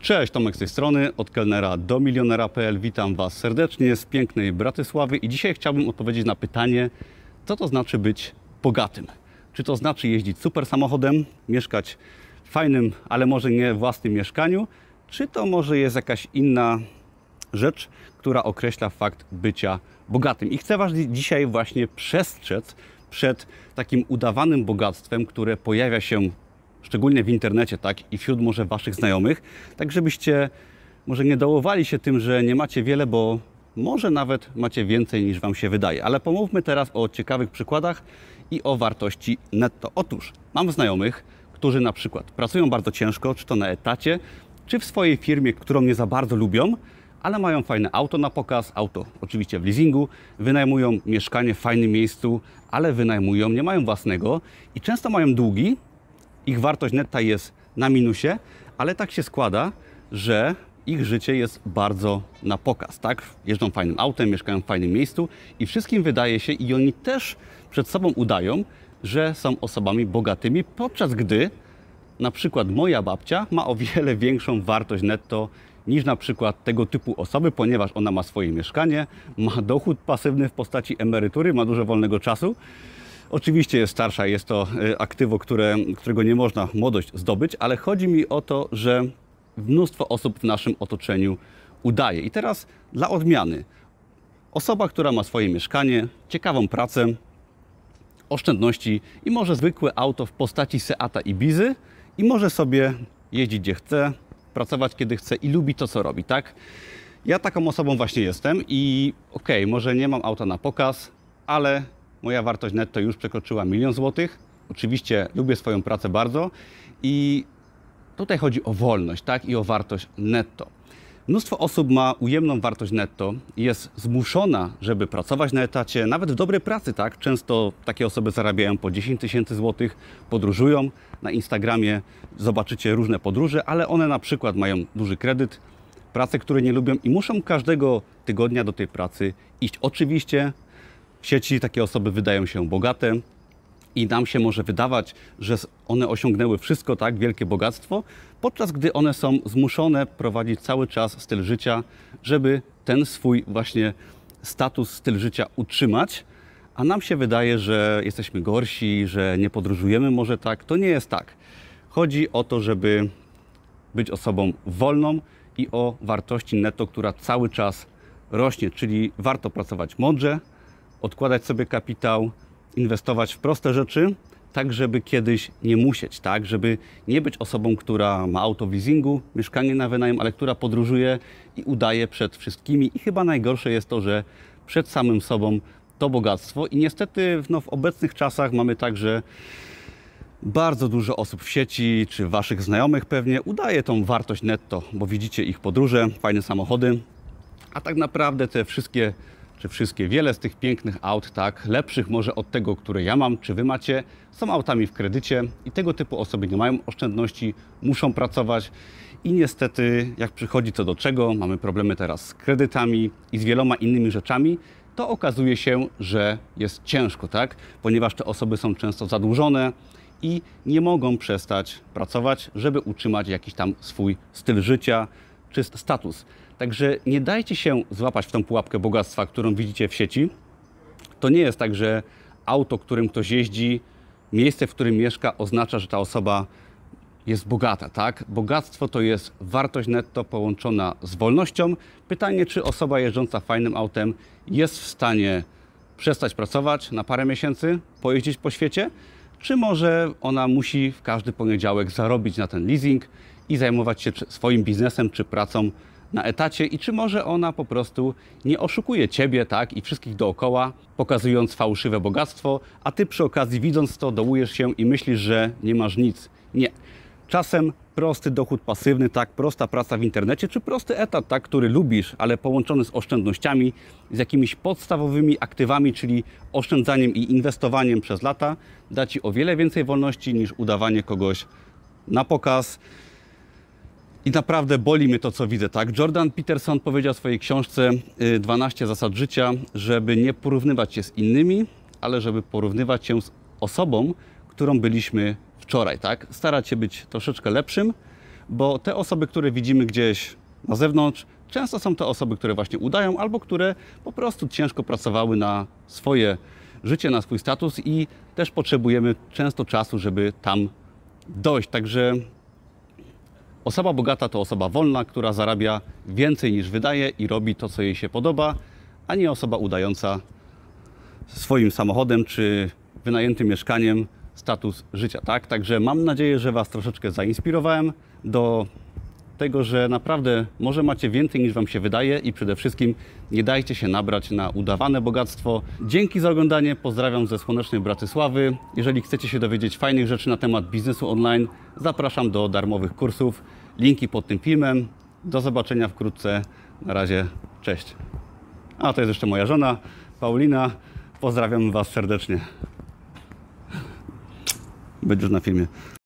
Cześć, Tomek z tej strony, od kelnera do milionera.pl. Witam Was serdecznie z pięknej Bratysławy i dzisiaj chciałbym odpowiedzieć na pytanie, co to znaczy być bogatym. Czy to znaczy jeździć super samochodem, mieszkać w fajnym, ale może nie własnym mieszkaniu, czy to może jest jakaś inna rzecz, która określa fakt bycia bogatym. I chcę Was dzisiaj właśnie przestrzec przed takim udawanym bogactwem, które pojawia się szczególnie w internecie, tak, i wśród może Waszych znajomych, tak żebyście może nie dołowali się tym, że nie macie wiele, bo może nawet macie więcej niż Wam się wydaje. Ale pomówmy teraz o ciekawych przykładach i o wartości netto. Otóż mam znajomych, którzy na przykład pracują bardzo ciężko, czy to na etacie, czy w swojej firmie, którą nie za bardzo lubią, ale mają fajne auto na pokaz, auto oczywiście w leasingu, wynajmują mieszkanie w fajnym miejscu, ale wynajmują, nie mają własnego i często mają długi, ich wartość netta jest na minusie, ale tak się składa, że ich życie jest bardzo na pokaz, tak? Jeżdżą fajnym autem, mieszkają w fajnym miejscu i wszystkim wydaje się, i oni też przed sobą udają, że są osobami bogatymi, podczas gdy na przykład moja babcia ma o wiele większą wartość netto niż na przykład tego typu osoby, ponieważ ona ma swoje mieszkanie, ma dochód pasywny w postaci emerytury, ma dużo wolnego czasu. Oczywiście jest starsza, jest to y, aktywo, które, którego nie można młodość zdobyć, ale chodzi mi o to, że mnóstwo osób w naszym otoczeniu udaje. I teraz dla odmiany. Osoba, która ma swoje mieszkanie, ciekawą pracę, oszczędności i może zwykłe auto w postaci Seata Ibizy i może sobie jeździć gdzie chce, pracować kiedy chce i lubi to, co robi, tak? Ja taką osobą właśnie jestem i okej, okay, może nie mam auta na pokaz, ale moja wartość netto już przekroczyła milion złotych. Oczywiście lubię swoją pracę bardzo i tutaj chodzi o wolność, tak? I o wartość netto. Mnóstwo osób ma ujemną wartość netto i jest zmuszona, żeby pracować na etacie, nawet w dobrej pracy, tak? Często takie osoby zarabiają po 10 tysięcy złotych, podróżują. Na Instagramie zobaczycie różne podróże, ale one na przykład mają duży kredyt, pracę, które nie lubią i muszą każdego tygodnia do tej pracy iść. Oczywiście w sieci takie osoby wydają się bogate, i nam się może wydawać, że one osiągnęły wszystko, tak, wielkie bogactwo, podczas gdy one są zmuszone prowadzić cały czas styl życia, żeby ten swój właśnie status, styl życia utrzymać. A nam się wydaje, że jesteśmy gorsi, że nie podróżujemy może tak. To nie jest tak. Chodzi o to, żeby być osobą wolną i o wartości netto, która cały czas rośnie, czyli warto pracować mądrze, odkładać sobie kapitał, inwestować w proste rzeczy, tak żeby kiedyś nie musieć, tak, żeby nie być osobą, która ma auto w leasingu, mieszkanie na wynajem, ale która podróżuje i udaje przed wszystkimi. I chyba najgorsze jest to, że przed samym sobą to bogactwo. I niestety no, w obecnych czasach mamy także bardzo dużo osób w sieci, czy waszych znajomych pewnie udaje tą wartość netto, bo widzicie ich podróże, fajne samochody, a tak naprawdę te wszystkie czy wszystkie, wiele z tych pięknych aut, tak, lepszych może od tego, które ja mam, czy wy macie, są autami w kredycie i tego typu osoby nie mają oszczędności, muszą pracować i niestety, jak przychodzi co do czego, mamy problemy teraz z kredytami i z wieloma innymi rzeczami, to okazuje się, że jest ciężko, tak? Ponieważ te osoby są często zadłużone i nie mogą przestać pracować, żeby utrzymać jakiś tam swój styl życia czy status. Także nie dajcie się złapać w tą pułapkę bogactwa, którą widzicie w sieci. To nie jest tak, że auto, którym ktoś jeździ, miejsce, w którym mieszka, oznacza, że ta osoba jest bogata, tak? Bogactwo to jest wartość netto połączona z wolnością. Pytanie, czy osoba jeżdżąca fajnym autem jest w stanie przestać pracować na parę miesięcy, pojeździć po świecie, czy może ona musi w każdy poniedziałek zarobić na ten leasing i zajmować się swoim biznesem czy pracą na etacie i czy może ona po prostu nie oszukuje ciebie, tak, i wszystkich dookoła, pokazując fałszywe bogactwo, a ty przy okazji widząc to dołujesz się i myślisz, że nie masz nic. Nie. Czasem prosty dochód pasywny, tak, prosta praca w internecie, czy prosty etat, tak, który lubisz, ale połączony z oszczędnościami, z jakimiś podstawowymi aktywami, czyli oszczędzaniem i inwestowaniem przez lata, da ci o wiele więcej wolności niż udawanie kogoś na pokaz. I naprawdę boli mnie to, co widzę. Tak? Jordan Peterson powiedział w swojej książce 12 y, zasad życia, żeby nie porównywać się z innymi, ale żeby porównywać się z osobą, którą byliśmy wczoraj. Tak? Starać się być troszeczkę lepszym, bo te osoby, które widzimy gdzieś na zewnątrz, często są to osoby, które właśnie udają albo które po prostu ciężko pracowały na swoje życie, na swój status i też potrzebujemy często czasu, żeby tam dojść. Także Osoba bogata to osoba wolna, która zarabia więcej niż wydaje i robi to, co jej się podoba, a nie osoba udająca swoim samochodem czy wynajętym mieszkaniem status życia. Tak? Także mam nadzieję, że Was troszeczkę zainspirowałem do tego, że naprawdę może macie więcej niż Wam się wydaje i przede wszystkim nie dajcie się nabrać na udawane bogactwo. Dzięki za oglądanie, pozdrawiam ze słonecznej Bratysławy. Jeżeli chcecie się dowiedzieć fajnych rzeczy na temat biznesu online, zapraszam do darmowych kursów. Linki pod tym filmem. Do zobaczenia wkrótce. Na razie, cześć. A to jest jeszcze moja żona, Paulina. Pozdrawiam Was serdecznie. Będziesz na filmie.